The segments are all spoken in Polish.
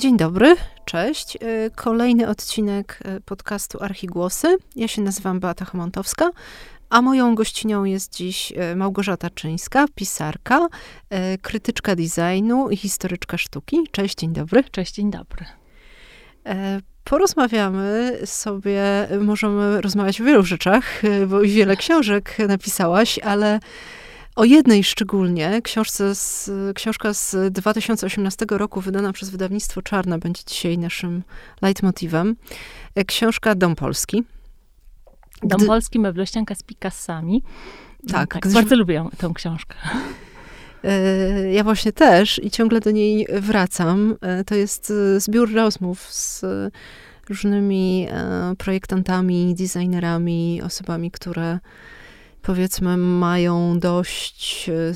Dzień dobry, cześć. Y, kolejny odcinek y, podcastu Archigłosy. Ja się nazywam Beata Chomontowska, a moją gościnią jest dziś y, Małgorzata Czyńska, pisarka, krytyczka designu i historyczka sztuki. Cześć, dzień dobry. Cześć, dzień dobry. Porozmawiamy sobie, możemy rozmawiać o wielu rzeczach, bo wiele książek napisałaś, ale o jednej szczególnie, książce z, książka z 2018 roku, wydana przez wydawnictwo Czarne, będzie dzisiaj naszym leitmotivem. E, książka Dom Polski. Dom Gdy... Polski, meblościanka z Picassami. Tak, tak bardzo lubię tę książkę. E, ja właśnie też i ciągle do niej wracam. E, to jest zbiór rozmów z różnymi projektantami, designerami, osobami, które powiedzmy, mają dość e,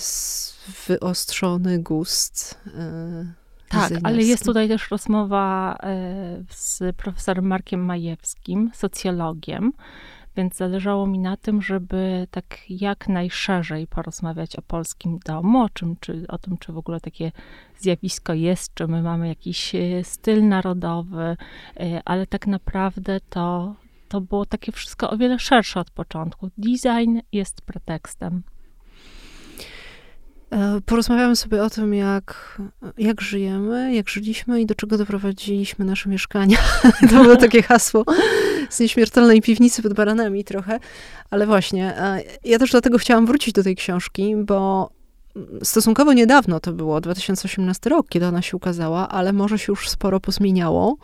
wyostrzony gust. E, tak, ale jest tutaj też rozmowa e, z profesorem Markiem Majewskim, socjologiem, więc zależało mi na tym, żeby tak jak najszerzej porozmawiać o polskim domu, o, czym, czy, o tym, czy w ogóle takie zjawisko jest, czy my mamy jakiś styl narodowy, ale tak naprawdę to to było takie wszystko o wiele szersze od początku. Design jest pretekstem. E, porozmawiamy sobie o tym, jak, jak żyjemy, jak żyliśmy i do czego doprowadziliśmy nasze mieszkania. to było takie hasło z nieśmiertelnej piwnicy pod baranami trochę. Ale właśnie, e, ja też dlatego chciałam wrócić do tej książki, bo stosunkowo niedawno to było, 2018 rok, kiedy ona się ukazała, ale może się już sporo pozmieniało.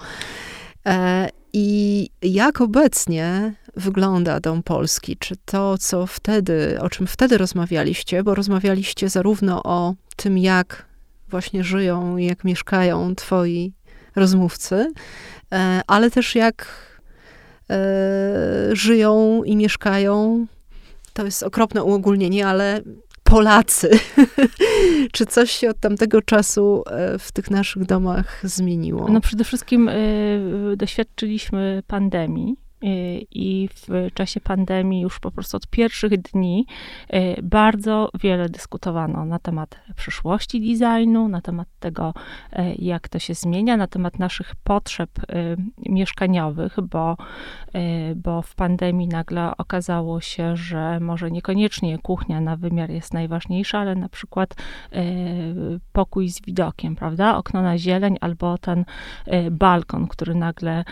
I jak obecnie wygląda Dom Polski? Czy to, co wtedy, o czym wtedy rozmawialiście, bo rozmawialiście zarówno o tym, jak właśnie żyją i jak mieszkają twoi rozmówcy, e, ale też jak e, żyją i mieszkają. To jest okropne uogólnienie, ale Polacy. Czy coś się od tamtego czasu e, w tych naszych domach zmieniło? No przede wszystkim y, doświadczyliśmy pandemii i w czasie pandemii już po prostu od pierwszych dni y, bardzo wiele dyskutowano na temat przyszłości designu, na temat tego, y, jak to się zmienia, na temat naszych potrzeb mieszkaniowych, bo, bo w pandemii nagle okazało się, że może niekoniecznie kuchnia na wymiar jest najważniejsza, ale na przykład pokój z widokiem, prawda? Okno na zieleń albo ten balkon, który nagle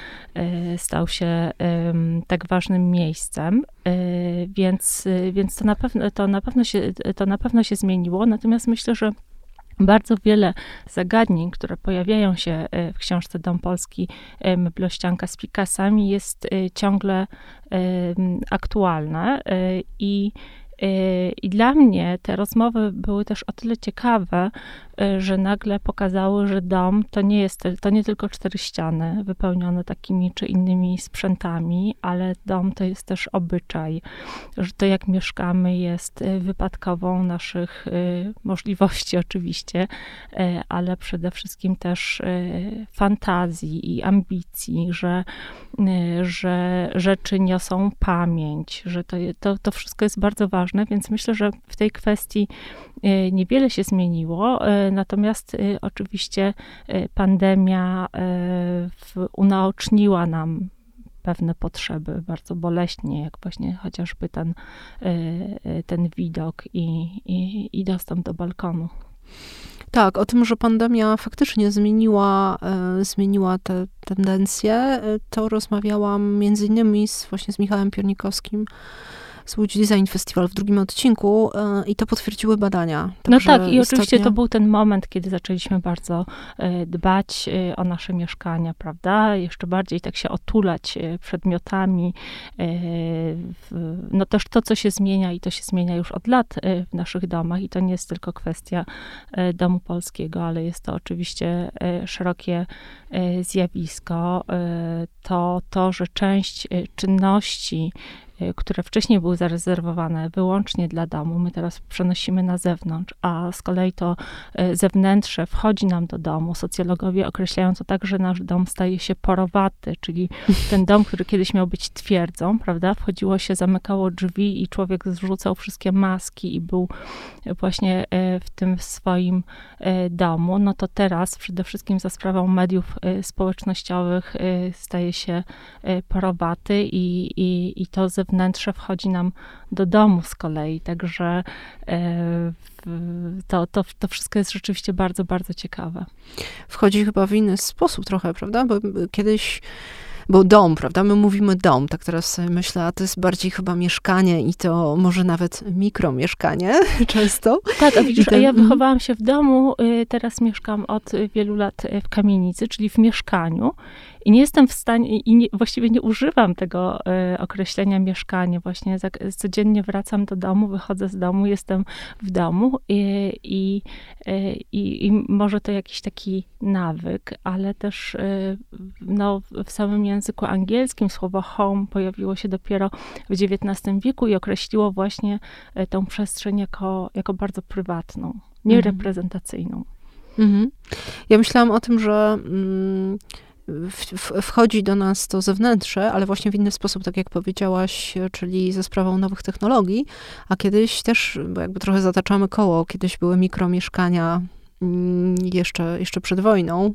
stał się tak ważnym miejscem, y, więc, y, więc to, na pewno, to, na pewno się, to na pewno się zmieniło. Natomiast myślę, że bardzo wiele zagadnień, które pojawiają się y, w książce Dom Polski Meblościanka z Picasami jest ciągle aktualne i i dla mnie te rozmowy były też o tyle ciekawe, że nagle pokazały, że dom to nie jest, to nie tylko cztery ściany wypełnione takimi czy innymi sprzętami, ale dom to jest też obyczaj, że to jak mieszkamy jest y, wypadkową naszych y, możliwości oczywiście, ale przede wszystkim też fantazji i ambicji, że, że rzeczy niosą pamięć, że to, to, to wszystko jest bardzo ważne, więc myślę, że w tej kwestii niewiele się zmieniło. Natomiast y, oczywiście pandemia unaoczniła nam pewne potrzeby bardzo boleśnie, jak właśnie chociażby ten, ten widok i, i, i dostęp do balkonu. Tak, o tym, że pandemia faktycznie zmieniła, zmieniła te tendencje, to rozmawiałam między innymi z, właśnie z Michałem Piernikowskim, Łódź Design Festival w drugim odcinku e, i to potwierdziły badania. no tak, i oczywiście istotnie... to był ten moment, kiedy zaczęliśmy bardzo e, dbać e, o nasze mieszkania, prawda? Jeszcze bardziej tak się otulać przedmiotami. No też to, co się zmienia i to się zmienia już od lat w naszych domach i to nie jest tylko kwestia domu polskiego, ale jest to oczywiście szerokie zjawisko. To to, że część czynności które wcześniej były zarezerwowane wyłącznie dla domu, my teraz przenosimy na zewnątrz, a z kolei to y, zewnętrzne wchodzi nam do domu. Socjologowie określają to tak, że nasz dom staje się porowaty, czyli ten dom, który kiedyś miał być twierdzą, prawda? Wchodziło się, zamykało drzwi i człowiek zrzucał wszystkie maski i był właśnie w tym swoim domu. No to teraz przede wszystkim za sprawą mediów społecznościowych staje się porowaty i, i, i to zewnętrzne wchodzi nam do domu z kolei. Także e, to, to, to wszystko jest rzeczywiście bardzo, bardzo ciekawe. Wchodzi chyba w inny sposób trochę, prawda? Bo kiedyś bo dom, prawda? My mówimy dom, tak teraz myślę, a to jest bardziej chyba mieszkanie i to może nawet mikromieszkanie często. Tak, a widzisz, ten... a ja mhm. wychowałam się w domu, y, teraz mieszkam od wielu lat y, w kamienicy, czyli w mieszkaniu i nie jestem w stanie, i nie, właściwie nie używam tego y, określenia mieszkanie. Właśnie za, codziennie wracam do domu, wychodzę z domu, jestem w domu i, i, i, i może to jakiś taki nawyk, ale też y, no, w samym języku angielskim słowo home pojawiło się dopiero w XIX wieku i określiło właśnie tę przestrzeń jako, jako bardzo prywatną, niereprezentacyjną. Mhm. Ja myślałam o tym, że mm, wchodzi do nas to zewnętrzne, ale właśnie w inny sposób, tak jak powiedziałaś, czyli ze sprawą nowych technologii, a kiedyś też, bo jakby trochę zataczamy koło, kiedyś były mikromieszkania mm, jeszcze, jeszcze przed wojną,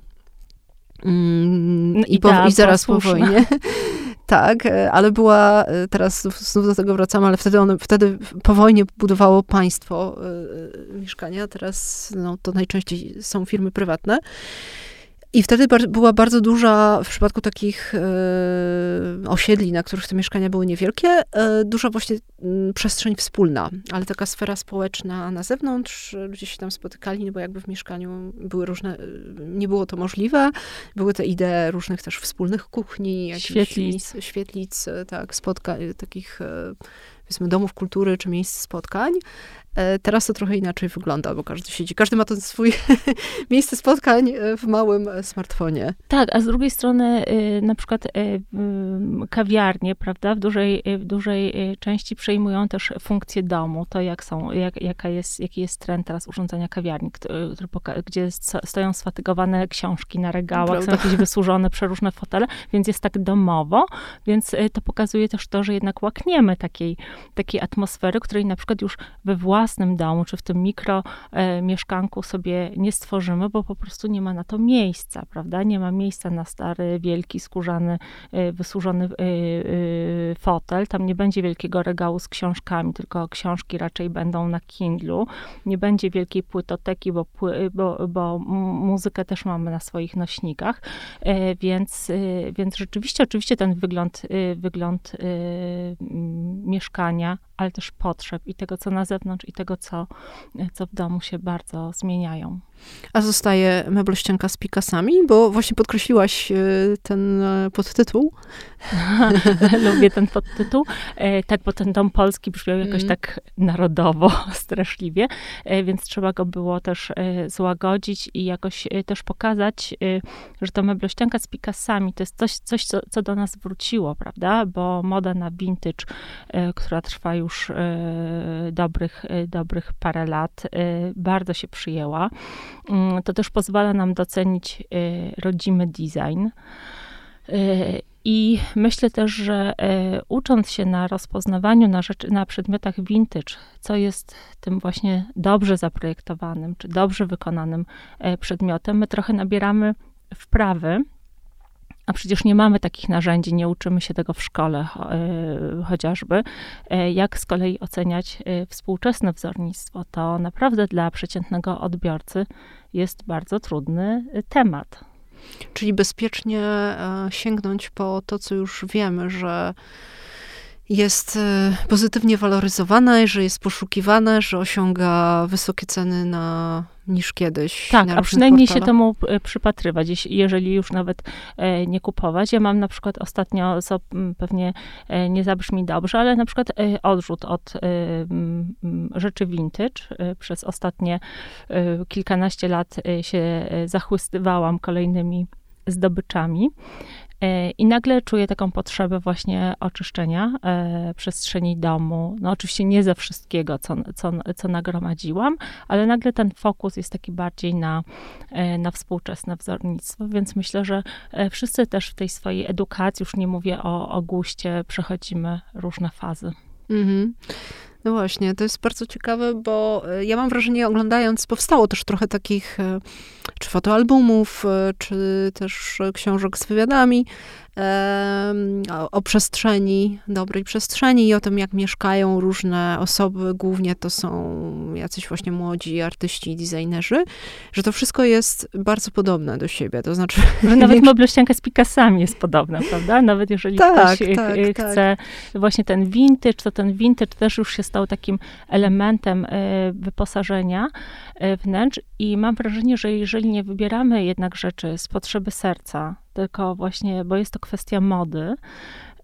mm, i, po, i zaraz po wojnie. tak, ale była, teraz znów do tego wracamy, ale wtedy, one, wtedy po wojnie budowało państwo y, mieszkania, teraz no, to najczęściej są firmy prywatne. I wtedy bar była bardzo duża, w przypadku takich e, osiedli, na których te mieszkania były niewielkie, e, duża właśnie m, przestrzeń wspólna, ale taka sfera społeczna na zewnątrz, ludzie się tam spotykali, no bo jakby w mieszkaniu były różne, e, nie było to możliwe, były te idee różnych też wspólnych kuchni, świetlic, świetlic tak, spotkań, takich powiedzmy domów kultury czy miejsc spotkań. E, teraz to trochę inaczej wygląda, bo każdy siedzi, każdy ma to swój miejsce spotkań e, w małym smartfonie. Tak, a z drugiej strony na przykład kawiarnie, prawda, w dużej, w dużej części przejmują też funkcję domu, to jak są, jak, jaka jest, jaki jest trend teraz urządzenia kawiarni, który, gdzie stoją sfatygowane książki na regałach, prawda. są jakieś wysłużone przeróżne fotele, więc jest tak domowo, więc to pokazuje też to, że jednak łakniemy takiej, takiej atmosfery, której na przykład już we własnym domu, czy w tym mikro e, mieszkanku sobie nie stworzymy, bo po prostu nie ma na to miejsca, prawda? Nie ma miejsca na stary, wielki, skórzany, e, wysłużony e, e, fotel. Tam nie będzie wielkiego regału z książkami, tylko książki raczej będą na Kindlu. Nie będzie wielkiej płytoteki, bo, bo, bo muzykę też mamy na swoich nośnikach. E, więc, e, więc rzeczywiście, oczywiście ten wygląd, wygląd mieszkania ale też potrzeb i tego, co na zewnątrz, i tego, co, co w domu się bardzo zmieniają. A zostaje meblościanka z Picasami, bo właśnie podkreśliłaś e, ten e, podtytuł. Lubię ten podtytuł. E, tak, bo ten dom polski brzmiał jakoś mm. tak narodowo, straszliwie, więc trzeba go było też złagodzić i jakoś też pokazać, że to meblościanka z Picasami to jest coś, coś co, co do nas wróciło, prawda? Bo moda na vintage, która trwa już dobrych, dobrych parę lat, bardzo się przyjęła. Mm, to też pozwala nam docenić rodzimy design. I myślę też, że ucząc się na rozpoznawaniu na, rzeczy, na przedmiotach vintage, co jest tym właśnie dobrze zaprojektowanym czy dobrze wykonanym przedmiotem, my trochę nabieramy wprawy a przecież nie mamy takich narzędzi, nie uczymy się tego w szkole e, chociażby. E, jak z kolei oceniać e, współczesne wzornictwo? To naprawdę dla przeciętnego odbiorcy jest bardzo trudny temat. Czyli bezpiecznie sięgnąć po to, co już wiemy, że jest pozytywnie waloryzowane, że jest poszukiwane, że osiąga wysokie ceny na niż kiedyś. Tak, a przynajmniej portalach. się temu e, przypatrywać, jeżeli już nawet e, nie kupować. Ja mam na przykład ostatnio, co pewnie e, nie zabrzmi dobrze, ale na przykład odrzut od rzeczy vintage. Przez ostatnie kilkanaście lat się zachłystywałam kolejnymi zdobyczami. E, I nagle czuję taką potrzebę właśnie oczyszczenia e, przestrzeni domu. No oczywiście nie ze wszystkiego, co, co, co nagromadziłam, ale nagle ten fokus jest taki bardziej na, e, na współczesne wzornictwo, więc myślę, że wszyscy też w tej swojej edukacji, już nie mówię o, o guście, przechodzimy różne fazy. Mhm. No właśnie, to jest bardzo ciekawe, bo ja mam wrażenie, oglądając, powstało też trochę takich czy fotoalbumów, czy też książek z wywiadami, o, o, przestrzeni, dobrej przestrzeni i o tym, jak mieszkają różne osoby, głównie to są jacyś właśnie młodzi artyści i designerzy, że to wszystko jest bardzo podobne do siebie, to znaczy... Że nawet większo... meblościanka z Picassami jest podobna, prawda? Nawet jeżeli tak, ktoś tak, chce tak. właśnie ten vintage, to ten vintage też już się stał takim elementem e, wyposażenia wnętrz i mam wrażenie, że jeżeli nie wybieramy jednak rzeczy z potrzeby serca, tylko właśnie, bo jest to kwestia mody.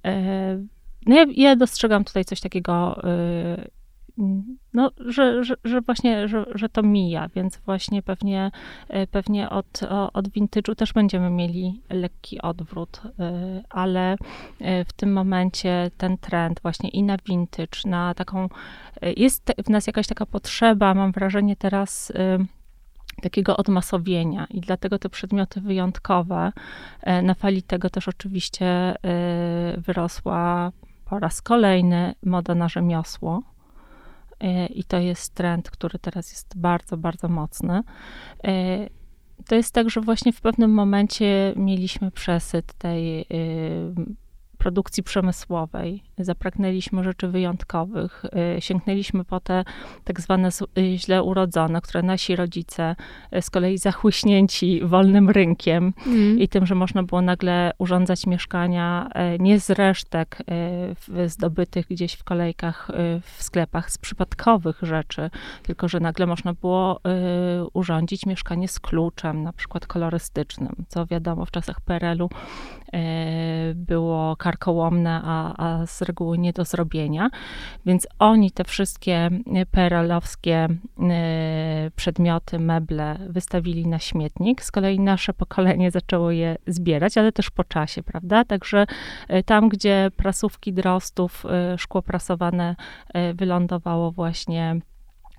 E, no ja, ja dostrzegam tutaj coś takiego, e, no, że, że, że właśnie, że, że to mija, więc właśnie pewnie, e, pewnie od, od vintage'u też będziemy mieli lekki odwrót, ale w tym momencie ten trend właśnie i na vintage, na taką, jest w nas jakaś taka potrzeba, mam wrażenie teraz, takiego odmasowienia i dlatego te przedmioty wyjątkowe, e, na fali tego też oczywiście e, wyrosła po raz kolejny moda na rzemiosło. E, I to jest trend, który teraz jest bardzo, bardzo mocny. To jest tak, że właśnie w pewnym momencie mieliśmy przesyt tej produkcji przemysłowej. Zapragnęliśmy rzeczy wyjątkowych, y, sięgnęliśmy po te tak zwane y, źle urodzone, które nasi rodzice y, z kolei zachłyśnięci wolnym rynkiem mm. i tym, że można było nagle urządzać mieszkania nie z resztek zdobytych gdzieś w kolejkach w sklepach, z przypadkowych rzeczy, tylko że nagle można było urządzić mieszkanie z kluczem, na przykład kolorystycznym, co wiadomo w czasach PRL-u było karkołomne, a, a z reguły nie do zrobienia. Więc oni te wszystkie perelowskie e, przedmioty, meble wystawili na śmietnik. Z kolei nasze pokolenie zaczęło je zbierać, ale też po czasie, prawda? Także e, tam, gdzie prasówki drostów, szkło prasowane wylądowało właśnie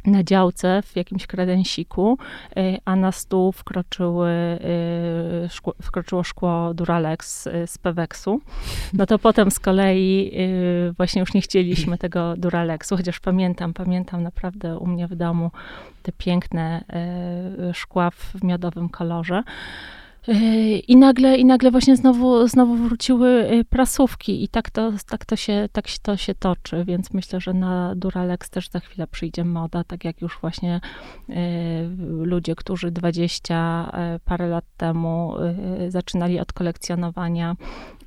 na działce w jakimś kredensiku, y, a na stół wkroczyły, y, wkroczyło szkło Duralex y, z Peweksu. No to potem z kolei właśnie już nie chcieliśmy tego Duralexu, chociaż pamiętam, pamiętam naprawdę u mnie w domu te piękne szkła w miodowym kolorze. I nagle, I nagle właśnie znowu, znowu wróciły y, prasówki i tak to, tak, to się, tak to się toczy, więc myślę, że na Duralex też za chwilę przyjdzie moda, tak jak już właśnie y, ludzie, którzy 20 y, parę lat temu zaczynali od kolekcjonowania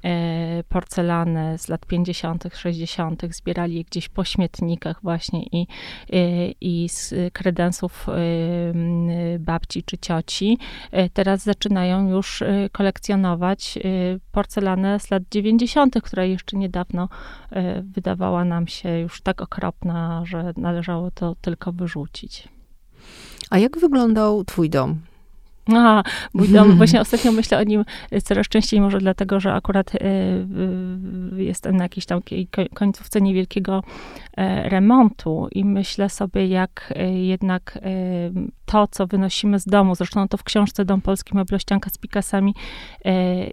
E, porcelany z lat 50., 60., zbierali je gdzieś po śmietnikach właśnie i, e, i z kredensów e, babci czy cioci. Teraz zaczynają już kolekcjonować porcelanę z lat 90., która jeszcze niedawno wydawała nam się już tak okropna, że należało to tylko wyrzucić. A jak wyglądał Twój dom? A, mój dom, właśnie ostatnio myślę o nim coraz częściej, może dlatego, że akurat y, y, jestem na jakiejś tam końcówce niewielkiego e, remontu i myślę sobie, jak e, jednak e, to, co wynosimy z domu, zresztą to w książce Dom Polski Meblościanka z Pikasami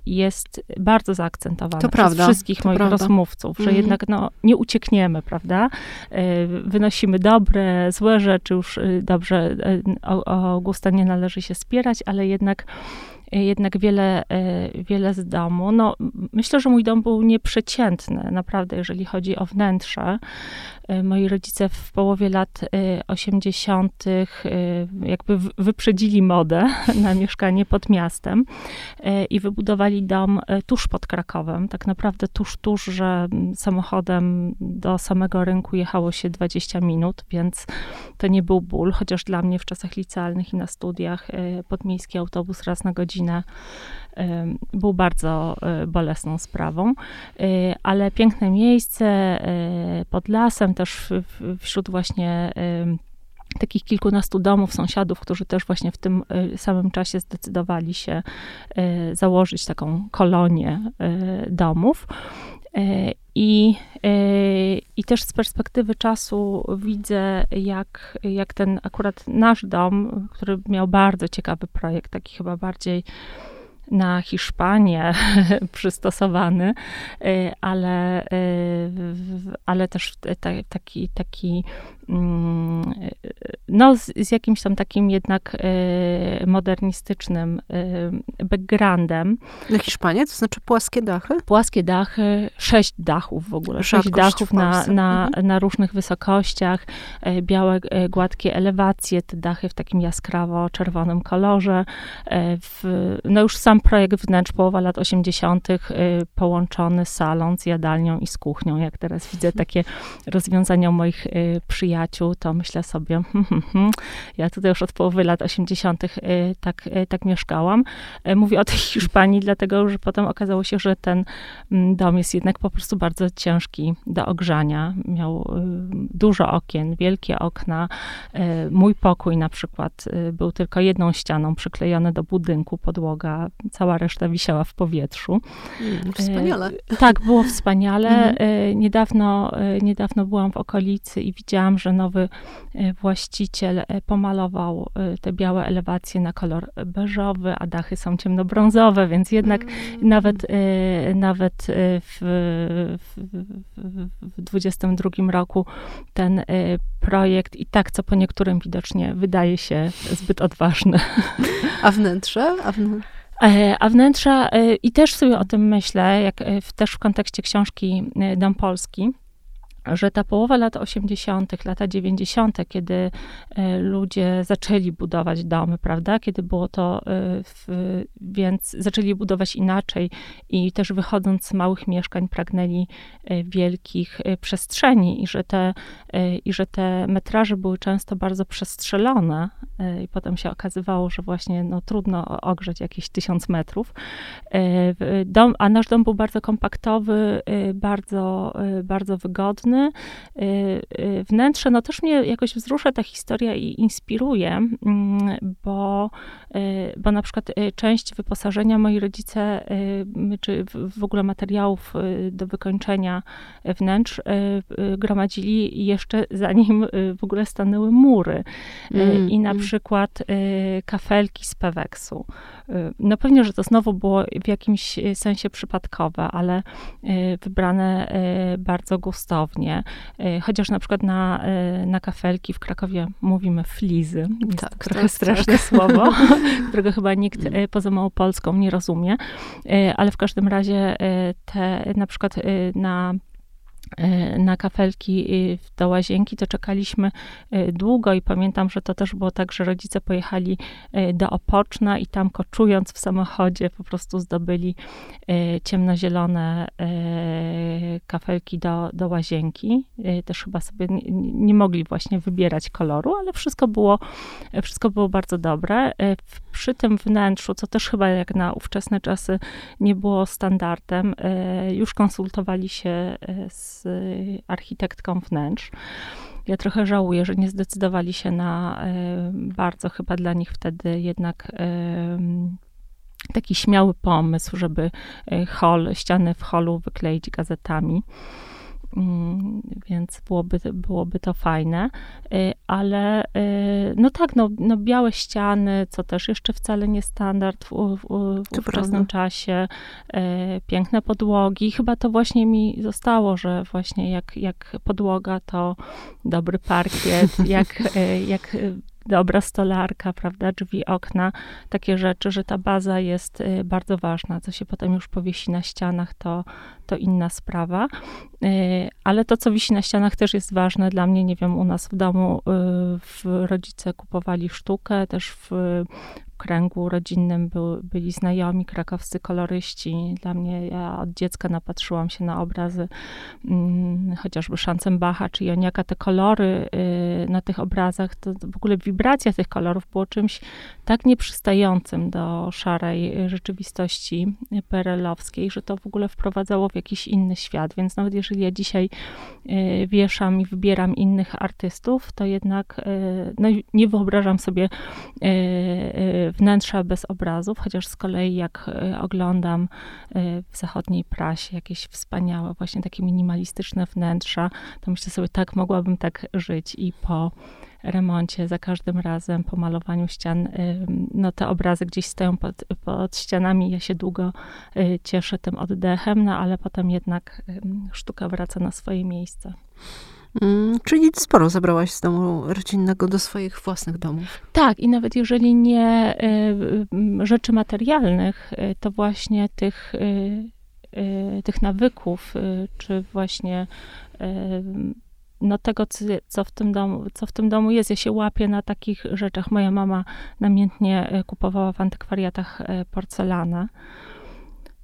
jest bardzo zaakcentowane to przez prawda, wszystkich moich prawda. rozmówców, że mhm. jednak no, nie uciekniemy, prawda? Wynosimy dobre, złe rzeczy, już dobrze o, o gusta nie należy się spierać, ale jednak jednak wiele, e, wiele z domu. No, myślę, że mój dom był nieprzeciętny, naprawdę, jeżeli chodzi o wnętrze. E, moi rodzice w połowie lat 80. E, jakby wyprzedzili modę na mieszkanie pod miastem i wybudowali dom tuż pod Krakowem. Tak naprawdę tuż, tuż, że samochodem do samego rynku jechało się 20 minut, więc to nie był ból, chociaż dla mnie w czasach licealnych i na studiach podmiejski autobus raz na godzinę godzinę był bardzo e, bolesną sprawą, e, ale piękne miejsce e, pod lasem, też wśród właśnie takich kilkunastu domów sąsiadów, którzy też właśnie w tym samym czasie zdecydowali się założyć taką kolonię domów. I, I też z perspektywy czasu widzę, jak, jak ten akurat nasz dom, który miał bardzo ciekawy projekt, taki chyba bardziej na Hiszpanię przystosowany, y, ale, y, ale też taki, taki mm, no z, z, jakimś tam takim jednak y, modernistycznym backgroundem. Na Hiszpanię? To znaczy płaskie dachy? Płaskie dachy, sześć dachów w ogóle, sześć dachów na, na, mhm. na różnych wysokościach, białe, gładkie elewacje, te dachy w takim jaskrawo-czerwonym kolorze. W, no już sam projekt wnętrz połowa lat 80., y, połączony salon z jadalnią i z kuchnią. Jak teraz widzę takie rozwiązania moich y, przyjaciół, to myślę sobie, hmm, hmm, hmm, ja tutaj już od połowy lat 80. Y, tak, tak mieszkałam. Mówię o tej Hiszpanii, dlatego że potem okazało się, że ten mm, dom jest jednak po prostu bardzo ciężki do ogrzania. Miał dużo okien, wielkie okna. Mój pokój na przykład był tylko jedną ścianą przyklejony do budynku, podłoga cała reszta wisiała w powietrzu. Mm, wspaniale. E, tak, było wspaniale. Mhm. E, niedawno, e, niedawno byłam w okolicy i widziałam, że nowy właściciel pomalował te białe elewacje na kolor beżowy, a dachy są ciemnobrązowe, więc jednak mm. nawet, nawet w, w, w 22 roku ten projekt i tak, co po niektórym widocznie wydaje się zbyt odważny. A wnętrze? A wnętrze? E, a wnętrza, e, i też sobie o tym myślę, jak e, też w kontekście książki Dom Polski, że ta połowa lat 80., lata 90., kiedy e, ludzie zaczęli budować domy, prawda? Kiedy było to, e, w, więc zaczęli budować inaczej i też wychodząc z małych mieszkań pragnęli e, wielkich przestrzeni i że te, i że te metraże były często bardzo przestrzelone i potem się okazywało, że właśnie no, trudno ogrzeć jakieś tysiąc metrów. Dom, a nasz dom był bardzo kompaktowy, bardzo, bardzo wygodny, Y, y, wnętrze, no też mnie jakoś wzrusza ta historia i inspiruje, mm, bo, bo na przykład część wyposażenia moi rodzice, czy w ogóle materiałów do wykończenia wnętrz gromadzili jeszcze zanim w ogóle stanęły mury. Mm, I na mm. przykład kafelki z Peweksu. No pewnie, że to znowu było w jakimś sensie przypadkowe, ale wybrane bardzo gustownie chociaż na przykład na, na kafelki w Krakowie mówimy flizy. Jest tak, trochę tak, straszne tak. słowo, którego chyba nikt mm. e, poza Małopolską nie rozumie. Ale w każdym razie te na przykład na E, na kafelki do łazienki, to czekaliśmy e, długo i pamiętam, że to też było tak, że rodzice pojechali e, do Opoczna i tam koczując w samochodzie po prostu zdobyli ciemnozielone kafelki do, do łazienki. Też chyba sobie nie, mogli właśnie wybierać koloru, ale wszystko było, wszystko było bardzo dobre. Przy tym wnętrzu, co też chyba jak na ówczesne czasy nie było standardem, już konsultowali się z architektką wnętrz. Ja trochę żałuję, że nie zdecydowali się na e, bardzo chyba dla nich wtedy jednak e, taki śmiały pomysł, żeby e, hol, ściany w holu wykleić gazetami. Mm, więc byłoby, byłoby to fajne, y, ale y, no tak, no, no białe ściany, co też jeszcze wcale nie standard w, w, w ówczesnym czasie, y, piękne podłogi, chyba to właśnie mi zostało, że właśnie jak, jak podłoga to dobry parkiet, jak, jak dobra stolarka, prawda, drzwi, okna, takie rzeczy, że ta baza jest y, bardzo ważna. Co się potem już powiesi na ścianach, to, to inna sprawa. Y, ale to, co wisi na ścianach, też jest ważne dla mnie. Nie wiem, u nas w domu y, w rodzice kupowali sztukę, też w kręgu rodzinnym był, byli znajomi krakowscy koloryści. Dla mnie, ja od dziecka napatrzyłam się na obrazy mm, chociażby Schanzenbacha czy Joniaka. Te kolory y, na tych obrazach, to, w ogóle wibracja tych kolorów było czymś tak nieprzystającym do szarej rzeczywistości perelowskiej, że to w ogóle wprowadzało w jakiś inny świat. Więc nawet jeżeli ja dzisiaj y, wieszam i wybieram innych artystów, to jednak y, no, nie wyobrażam sobie y, wnętrza bez obrazów, chociaż z kolei jak oglądam w zachodniej prasie jakieś wspaniałe, właśnie takie minimalistyczne wnętrza, to myślę sobie, tak, mogłabym tak żyć i po remoncie, za każdym razem po malowaniu ścian, no te obrazy gdzieś stoją pod, pod ścianami. Ja się długo cieszę tym oddechem, no ale potem jednak sztuka wraca na swoje miejsce. Mm, czyli sporo zabrałaś z domu rodzinnego do swoich własnych domów. Tak, i nawet jeżeli nie y, rzeczy materialnych, y, to właśnie tych, tych nawyków, czy właśnie no tego, co, w tym domu, co w tym domu jest. Ja się łapię na takich rzeczach. Moja mama namiętnie kupowała w antykwariatach porcelanę.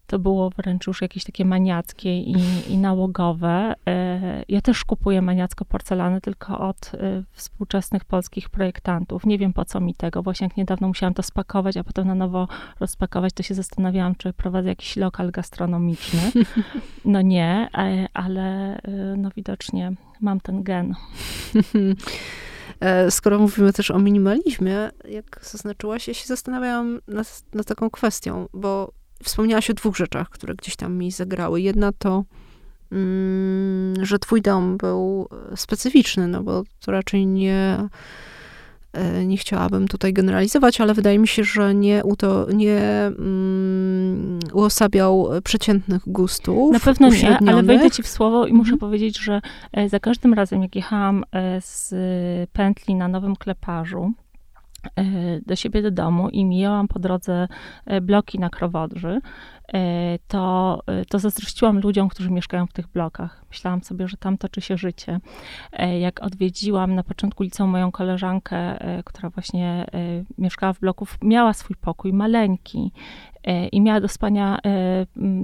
To było wręcz już jakieś takie maniackie i, i nałogowe. E, ja też kupuję maniacko porcelany, tylko od współczesnych polskich projektantów. Nie wiem po co mi tego. Właśnie jak niedawno musiałam to spakować, a potem na nowo rozpakować, to się zastanawiałam, czy prowadzę jakiś lokal gastronomiczny. No nie, ale no widocznie mam ten gen. E, skoro mówimy też o minimalizmie, jak zaznaczyłaś, ja się zastanawiałam nad, nad taką kwestią, bo wspomniałaś o dwóch rzeczach, które gdzieś tam mi zagrały. Jedna to, mm, że twój dom był specyficzny, no bo to raczej nie E, nie chciałabym tutaj generalizować, ale wydaje mi się, że nie, uto, nie um, uosabiał przeciętnych gustów. Na pewno nie, ale wejdę ci w słowo i muszę mhm. powiedzieć, że e, za każdym razem, jak jechałam e, z pętli na Nowym Kleparzu, do siebie do domu i mijałam po drodze bloki na Krowodrzy, E, to, e, to zazdrościłam ludziom, którzy mieszkają w tych blokach. Myślałam sobie, że tam toczy się życie. E, jak odwiedziłam na początku liceum moją koleżankę, która właśnie mieszkała w bloku, miała swój pokój, maleńki, i miała do spania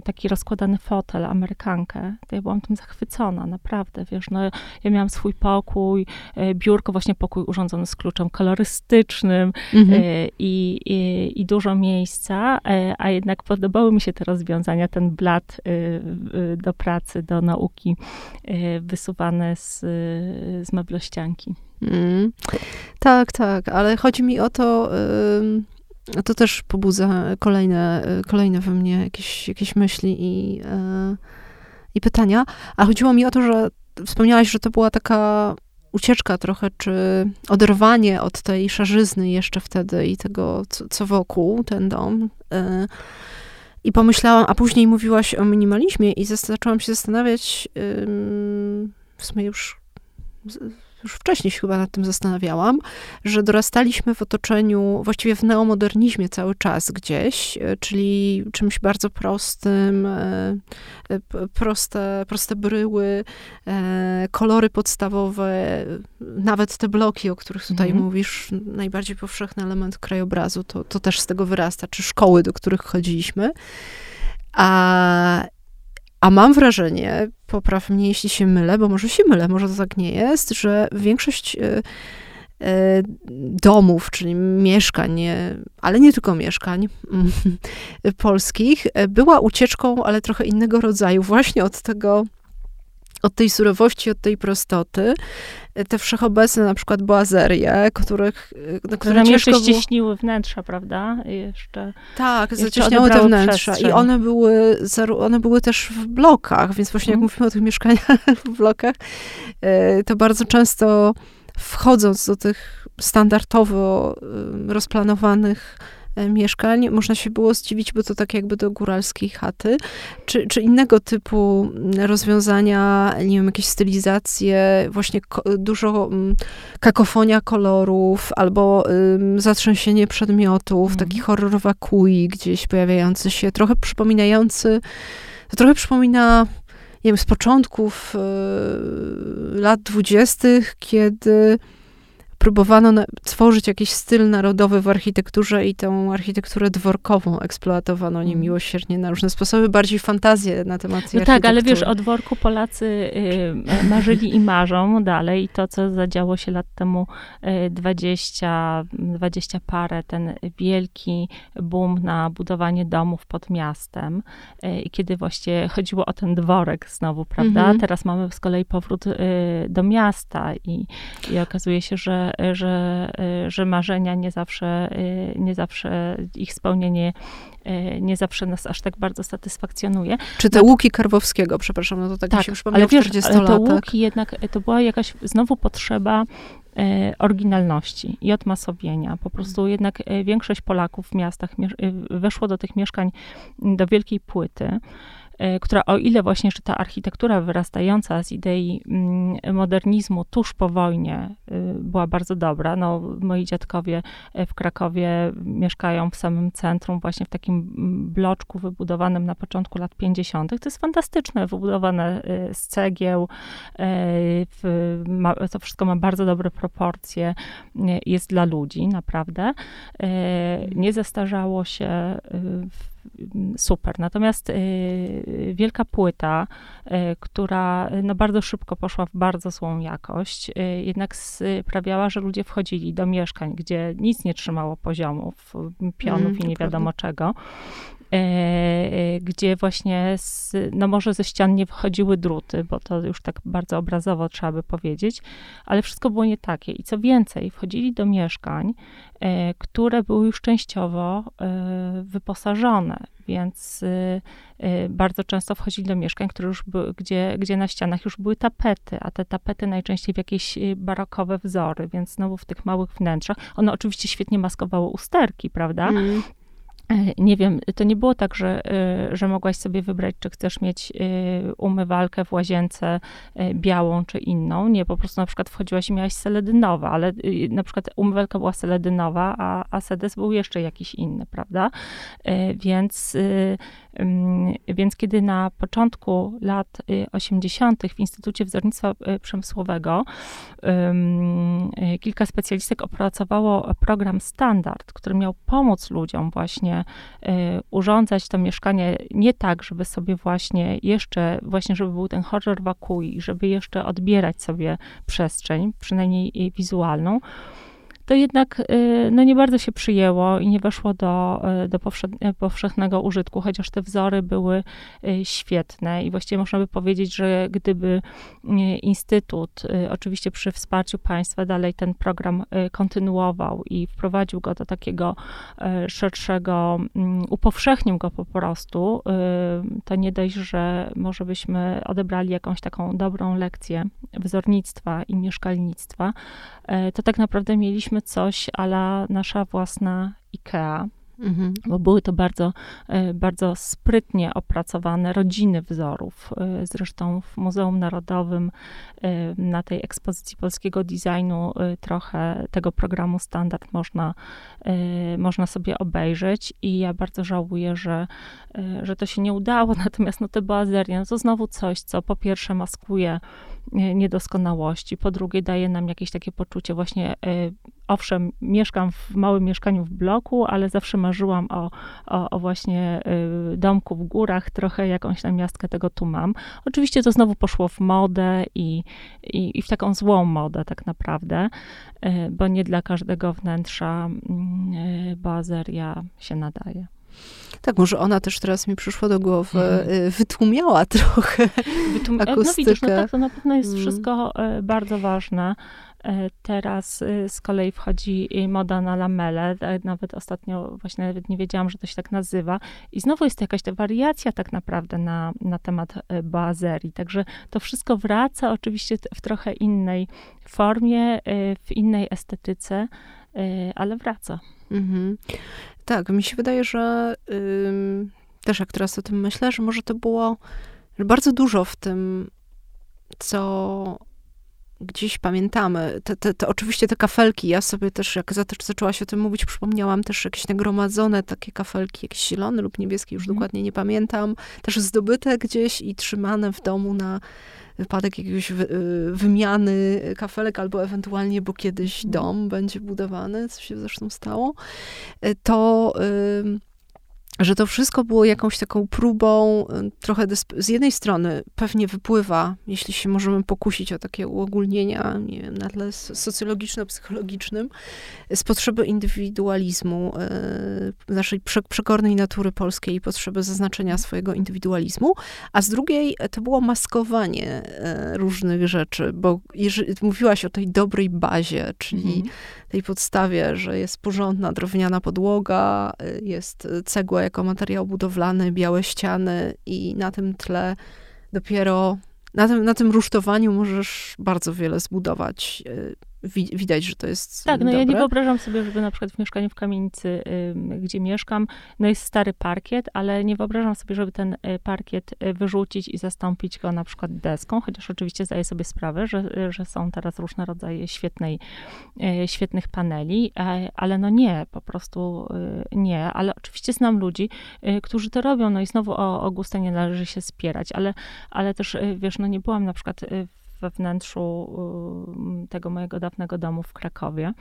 taki rozkładany fotel, amerykankę, to ja byłam tym zachwycona, naprawdę, wiesz, no ja miałam swój pokój, biurko, właśnie pokój urządzony z kluczem kolorystycznym mhm. i, i, i dużo miejsca, a jednak podobały mi się te rozwiązania, ten blat y, y, do pracy, do nauki y, wysuwane z, z meblościanki. Mm. Tak, tak, ale chodzi mi o to, to też pobudza kolejne, kolejne we mnie jakieś, jakieś myśli i, i pytania, a chodziło mi o to, że wspomniałaś, że to była taka ucieczka trochę, czy oderwanie od tej szarzyzny jeszcze wtedy i tego, co, co wokół, ten dom. I pomyślałam, a później mówiłaś o minimalizmie i zaczęłam się zastanawiać, w sumie już, już wcześniej się chyba nad tym zastanawiałam, że dorastaliśmy w otoczeniu, właściwie w neomodernizmie cały czas gdzieś, e, czyli czymś bardzo prostym, e, e, proste, proste bryły, kolory podstawowe, nawet te bloki, o których tutaj mhm. mówisz, najbardziej powszechny element krajobrazu, to, to też z tego wyrasta, czy szkoły, do których chodziliśmy. A, a mam wrażenie, popraw mnie, jeśli się mylę, bo może się mylę, może to tak nie jest, że większość e, e, domów, czyli mieszkań, ale nie tylko mieszkań polskich, e, była ucieczką, ale trochę innego rodzaju, właśnie od tego od tej surowości, od tej prostoty. Te wszechobecne na przykład boazerie, których, no, które Nam jeszcze było... ścieśniły wnętrza, prawda? Jeszcze, tak, zacieśniały te wnętrza. I one były, one były też w blokach, więc właśnie jak mhm. mówimy o tych mieszkaniach w blokach, e, to bardzo często wchodząc do tych standardowo rozplanowanych E, mieszkań, można się było zdziwić, bo to tak jakby do góralskiej chaty, czy, czy innego typu rozwiązania, nie wiem, jakieś stylizacje, właśnie dużo kakofonia kolorów, albo um, zatrzęsienie przedmiotów, mm. taki horror wakui gdzieś pojawiający się, trochę przypominający, to trochę przypomina nie wiem, z początków y, lat dwudziestych, kiedy próbowano na, tworzyć jakiś styl narodowy w architekturze i tą architekturę dworkową eksploatowano mm. niemiłosiernie na różne sposoby, bardziej fantazję na temat No tak, ale wiesz, o dworku Polacy y, marzyli i marzą dalej. I to, co zadziało się lat temu y, 20, 20 parę, ten wielki boom na budowanie domów pod miastem. Y, kiedy właśnie chodziło o ten dworek znowu, prawda? -hmm. Teraz mamy z kolei powrót y, do miasta i, i okazuje się, że, że, że marzenia nie zawsze, nie zawsze ich spełnienie nie zawsze nas aż tak bardzo satysfakcjonuje. Czy te no, łuki Karwowskiego, przepraszam, no to tak, tak mi się przypomniało ale wiesz, ale te łuki jednak, to była jakaś znowu potrzeba oryginalności i odmasowienia. Po prostu jednak większość Polaków w miastach weszło do tych mieszkań do wielkiej płyty. E, która o ile właśnie jeszcze ta architektura wyrastająca z idei mm, modernizmu tuż po wojnie y, była bardzo dobra, no moi dziadkowie e, w Krakowie mieszkają w samym centrum, właśnie w takim mm, bloczku wybudowanym na początku lat 50. To jest fantastyczne, wybudowane y, z cegieł, e, to wszystko ma bardzo dobre proporcje, jest dla ludzi, naprawdę. Nie zestarzało się w super. Natomiast y, wielka płyta, y, która no, bardzo szybko poszła w bardzo złą jakość, y, jednak sprawiała, że ludzie wchodzili do mieszkań, gdzie nic nie trzymało poziomów, pionów mm, i nie wiadomo czego. E, gdzie właśnie, z, no może ze ścian nie wychodziły druty, bo to już tak bardzo obrazowo trzeba by powiedzieć, ale wszystko było nie takie. I co więcej, wchodzili do mieszkań, e, które były już częściowo e, wyposażone, więc bardzo często wchodzili do mieszkań, które już były, gdzie, gdzie na ścianach już były tapety, a te tapety najczęściej w jakieś barokowe wzory, więc znowu w tych małych wnętrzach. One oczywiście świetnie maskowały usterki, prawda? Mm. E, nie wiem, to nie było tak, że, e, że mogłaś sobie wybrać, czy chcesz mieć e, umywalkę w łazience białą czy inną. Nie, po prostu na przykład wchodziłaś i miałaś seledynowa, ale na przykład umywalka była seledynowa, a, a sedes był jeszcze jakiś inny, prawda? Więc więc kiedy na początku lat 80. Y, w Instytucie Wzornictwa Przemysłowego kilka specjalistek opracowało program standard, który miał pomóc ludziom właśnie urządzać to mieszkanie nie tak, żeby sobie właśnie jeszcze, właśnie żeby był ten horror wakui, żeby jeszcze odbierać sobie przestrzeń, przynajmniej wizualną, to jednak y, no, nie bardzo się przyjęło i nie weszło do, y, do powszechnego użytku, chociaż te wzory były y, świetne. I właściwie można by powiedzieć, że gdyby Instytut, oczywiście przy wsparciu państwa, dalej ten program kontynuował i wprowadził go do takiego szerszego, mm, upowszechnił go po prostu, to nie dość, że może byśmy odebrali jakąś taką dobrą lekcję wzornictwa i mieszkalnictwa, to tak naprawdę mieliśmy coś ala nasza własna IKEA. Mhm. Bo były to bardzo, e, bardzo sprytnie opracowane rodziny wzorów. E, zresztą w Muzeum Narodowym e, na tej ekspozycji polskiego designu trochę tego programu standard można, można sobie obejrzeć i ja bardzo żałuję, że, że to się nie udało. Natomiast no, te boazerie, no to znowu coś, co po pierwsze maskuje niedoskonałości, po drugie daje nam jakieś takie poczucie właśnie, owszem, mieszkam w małym mieszkaniu w bloku, ale zawsze marzyłam o, o, o właśnie y, domku w górach, trochę jakąś namiastkę tego tu mam. Oczywiście to znowu poszło w modę i, i, i w taką złą modę tak naprawdę, y, bo nie dla każdego wnętrza mm, y, bazeria się nadaje. Tak, może ona też teraz mi przyszła do głowy, mhm. wytłumiała trochę Wytłum akustykę. No widzisz, no tak, to na pewno jest mm. wszystko bardzo ważne. E, teraz y, z kolei wchodzi moda na lamele. E, nawet ostatnio właśnie nawet nie wiedziałam, że to się tak nazywa. I znowu jest to jakaś ta wariacja tak naprawdę na, na temat e, boazerii. Także to wszystko wraca oczywiście w trochę innej formie, w innej estetyce, ale wraca. Mhm. Tak, mi się wydaje, że też jak teraz o tym myślę, że może to było bardzo dużo w tym, co gdzieś pamiętamy. Te, te, te, oczywiście te kafelki, ja sobie też, jak zaczęła się o tym mówić, przypomniałam też jakieś nagromadzone takie kafelki, jakieś zielone lub niebieskie, już mm. dokładnie nie pamiętam, też zdobyte gdzieś i trzymane w domu na wypadek jakiegoś wy, y, wymiany kafelek, albo ewentualnie, bo kiedyś mm. dom będzie budowany, co się zresztą stało, y, to... że to wszystko było jakąś taką próbą, y, trochę z jednej strony pewnie wypływa, jeśli się możemy pokusić o takie uogólnienia, nie wiem, na tle socjologiczno-psychologicznym, z potrzeby indywidualizmu, y, naszej przekornej natury polskiej i potrzeby zaznaczenia swojego indywidualizmu, a z drugiej to było maskowanie y, różnych rzeczy, bo jeżeli, mówiłaś o tej dobrej bazie, czyli mhm. tej podstawie, że jest porządna drewniana podłoga, jest cegła jako materiał budowlany, białe ściany i na tym tle dopiero, na tym, na tym rusztowaniu możesz bardzo wiele zbudować y, widać, że to jest Tak, no dobre. ja nie wyobrażam sobie, żeby na przykład w mieszkaniu w kamienicy, y, gdzie mieszkam, no jest stary parkiet, ale nie wyobrażam sobie, żeby ten y, parkiet y, wyrzucić i zastąpić go na przykład deską, chociaż oczywiście zdaję sobie sprawę, że, że są teraz różne rodzaje świetnej, świetnych paneli, e, ale no nie, po prostu nie, ale oczywiście znam ludzi, którzy to robią, no i znowu o, o gustę nie należy się spierać, ale, ale też, wiesz, no nie byłam na przykład w we wnętrzu y, tego mojego dawnego domu w Krakowie,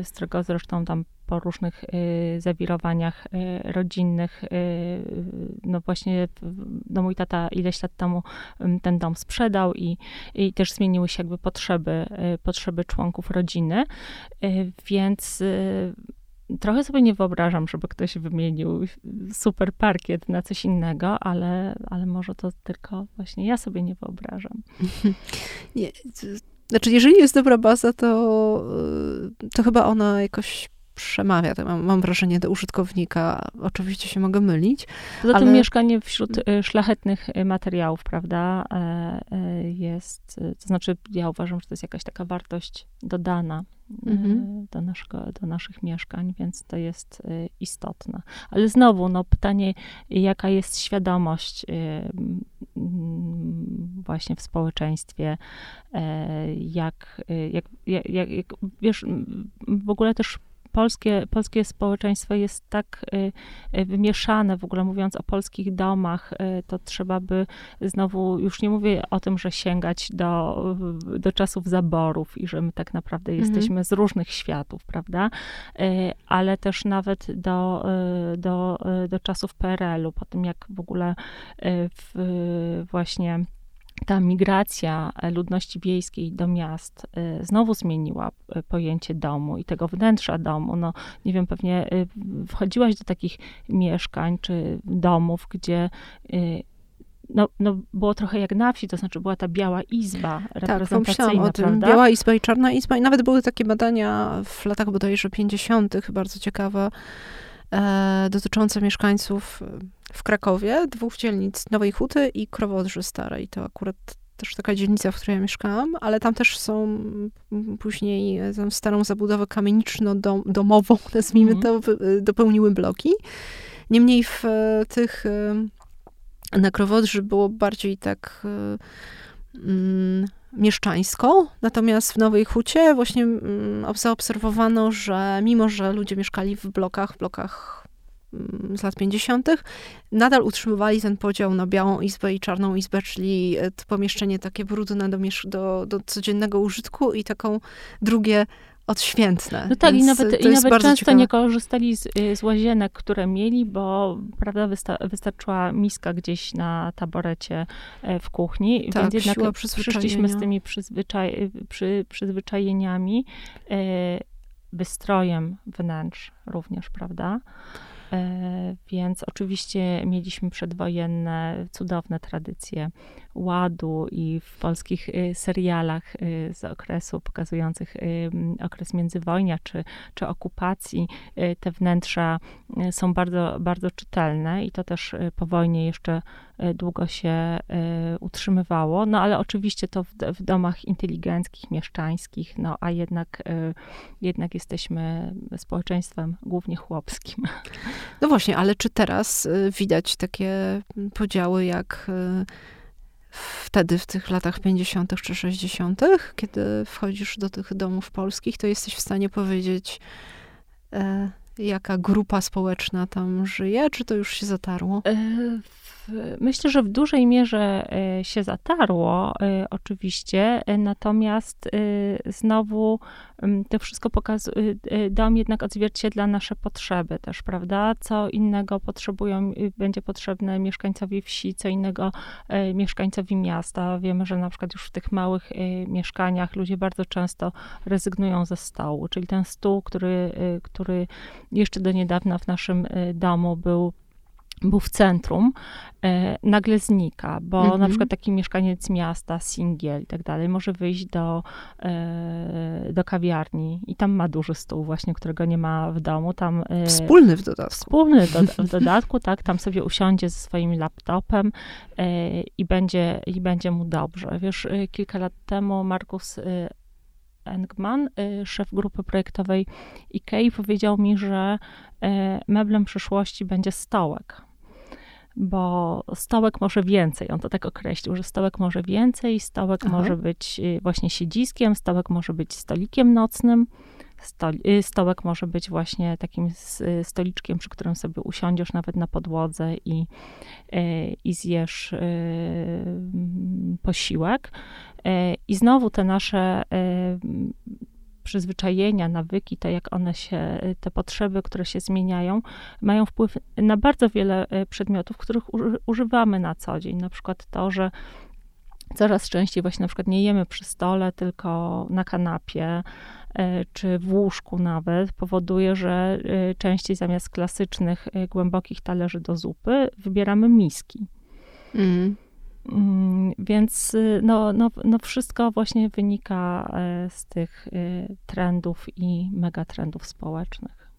y, z którego zresztą tam po różnych y, zawirowaniach rodzinnych, no właśnie, no mój tata ileś lat temu ten dom sprzedał i, i też zmieniły się jakby potrzeby, potrzeby członków rodziny, więc trochę sobie nie wyobrażam, żeby ktoś wymienił super parkiet na coś innego, ale, ale może to tylko właśnie ja sobie nie wyobrażam. Nie, znaczy, jeżeli jest dobra baza, to, to chyba ona jakoś przemawia, to mam, mam, wrażenie, do użytkownika. Oczywiście się mogę mylić. Poza ale... tym mieszkanie wśród y, szlachetnych y, materiałów, prawda, e, e, jest, to znaczy ja uważam, że to jest jakaś taka wartość dodana mhm. do, naszego, do naszych mieszkań, więc to jest istotne. Ale znowu, no pytanie, jaka jest świadomość właśnie w społeczeństwie, e, jak, jak, jak, jak wiesz, w ogóle też polskie, polskie społeczeństwo jest tak y, y, wymieszane, w ogóle mówiąc o polskich domach, y, to trzeba by znowu, już nie mówię o tym, że sięgać do, do czasów zaborów i że my tak naprawdę mhm. jesteśmy z różnych światów, prawda? Ale też nawet do, do, do czasów PRL-u, po tym jak w ogóle w, właśnie ta migracja ludności wiejskiej do miast y, znowu zmieniła y, pojęcie domu i tego wnętrza domu. No, nie wiem, pewnie wchodziłaś do takich mieszkań czy domów, gdzie no, no, było trochę jak na wsi, to znaczy była ta biała izba reprezentacyjna, tak, o tym. Prawda? Biała izba i czarna izba i nawet były takie badania w latach bodajże 50., bardzo ciekawe, e, dotyczące mieszkańców w Krakowie, dwóch dzielnic Nowej Huty i Krowodrzy Starej. To akurat też taka dzielnica, w której ja mieszkałam, ale tam też są później tam starą zabudowę kamieniczno-domową, nazwijmy mm. to, dopełniły bloki. Niemniej w e, tych e, na Krowodrzy było bardziej tak e, mm, mieszczańsko, natomiast w Nowej Hucie właśnie mm, zaobserwowano, że mimo, że ludzie mieszkali w blokach, w blokach z lat 50., nadal utrzymywali ten podział na białą izbę i czarną izbę, czyli e, to pomieszczenie takie brudne do, do, do codziennego użytku i taką drugie odświętne. No tak, i nawet, i nawet często ciekawe. nie korzystali z, y, z, łazienek, które mieli, bo prawda, wysta wystarczyła miska gdzieś na taborecie e, w kuchni, tak, więc jednak przyszliśmy z tymi przyzwyczaj, przy, przyzwyczajeniami, e, wystrojem wnętrz również, prawda? E, więc oczywiście mieliśmy przedwojenne cudowne tradycje ładu i w polskich y, serialach y, z okresu pokazujących y, okres międzywojnia czy, czy okupacji te wnętrza są bardzo, bardzo czytelne i to też po wojnie jeszcze długo się utrzymywało. No ale oczywiście to w, w domach inteligenckich, mieszczańskich, no a jednak, jednak jesteśmy społeczeństwem głównie chłopskim. No właśnie, ale czy teraz widać takie podziały jak wtedy, w tych latach 50. czy 60., kiedy wchodzisz do tych domów polskich, to jesteś w stanie powiedzieć, e, jaka grupa społeczna tam żyje, czy to już się zatarło? E, myślę, że w dużej mierze e, się zatarło, e, oczywiście, e, natomiast znowu to wszystko pokazuje, dom jednak odzwierciedla nasze potrzeby też, prawda? Co innego potrzebują, będzie potrzebne mieszkańcowi wsi, co innego mieszkańcowi miasta. Wiemy, że na przykład już w tych małych mieszkaniach ludzie bardzo często rezygnują ze stołu, czyli ten stół, który, który jeszcze do niedawna w naszym domu był był w centrum, e, nagle znika, bo -hmm. na przykład taki mieszkaniec miasta, singiel i tak dalej, może wyjść do, e, do kawiarni i tam ma duży stół właśnie, którego nie ma w domu. Tam, e, wspólny w dodatku. Wspólny do, w dodatku, tak, tam sobie usiądzie ze swoim laptopem i, będzie, i będzie mu dobrze. Wiesz, kilka lat temu Markus Engman, szef grupy projektowej IKEA, powiedział mi, że meblem przyszłości będzie stołek bo stołek może więcej. On to tak określił, że stołek może więcej, stołek Aha. może być y, właśnie siedziskiem, stołek może być stolikiem nocnym, y, stołek może być właśnie takim y, stoliczkiem, przy którym sobie usiądziesz nawet na podłodze i, i zjesz posiłek. I znowu te nasze przyzwyczajenia, nawyki, to jak one się, te potrzeby, które się zmieniają, mają wpływ na bardzo wiele e, przedmiotów, których używamy na co dzień. Na przykład to, że coraz częściej właśnie na przykład nie jemy przy stole, tylko na kanapie, e, czy w łóżku nawet, powoduje, że e, częściej zamiast klasycznych, głębokich talerzy do zupy, wybieramy miski. Mm. Mm, więc y, no, no, no wszystko właśnie wynika e, z tych y, trendów i megatrendów społecznych.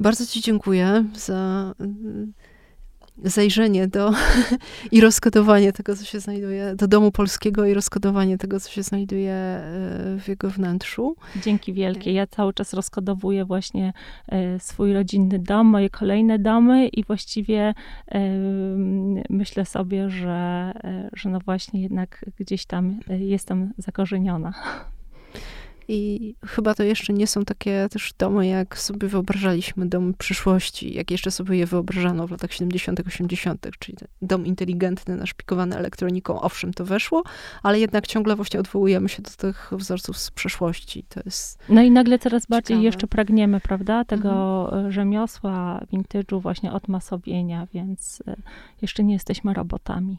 Bardzo Ci dziękuję za zajrzenie do i rozkodowanie tego, co się znajduje, do domu polskiego i rozkodowanie tego, co się znajduje e, w jego wnętrzu. Dzięki wielkie. Ja cały czas rozkodowuję właśnie e, swój rodzinny dom, moje kolejne domy i właściwie myślę sobie, że, e, że no właśnie jednak gdzieś tam jestem zakorzeniona. I chyba to jeszcze nie są takie też domy, jak sobie wyobrażaliśmy domy przyszłości, jak jeszcze sobie je wyobrażano w latach 70., 80., czyli dom inteligentny, naszpikowany elektroniką. Owszem, to weszło, ale jednak ciągle właśnie odwołujemy się do tych wzorców z przeszłości. To jest no i nagle coraz bardziej ciekawe. jeszcze pragniemy, prawda, tego mhm. rzemiosła, vintage'u, właśnie odmasowienia, więc e, jeszcze nie jesteśmy robotami.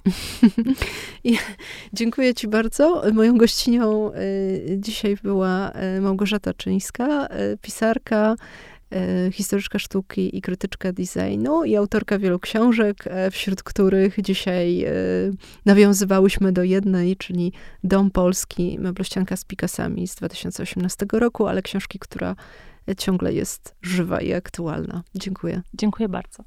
dziękuję ci bardzo. Moją gościnią y, dzisiaj była E, Małgorzata Czyńska, e, pisarka, e, historyczka sztuki i krytyczka designu i autorka wielu książek, wśród których dzisiaj nawiązywałyśmy do jednej, czyli Dom Polski, meblościanka z Picasami z 2018 roku, ale książki, która ciągle jest żywa i aktualna. Dziękuję. Dziękuję bardzo.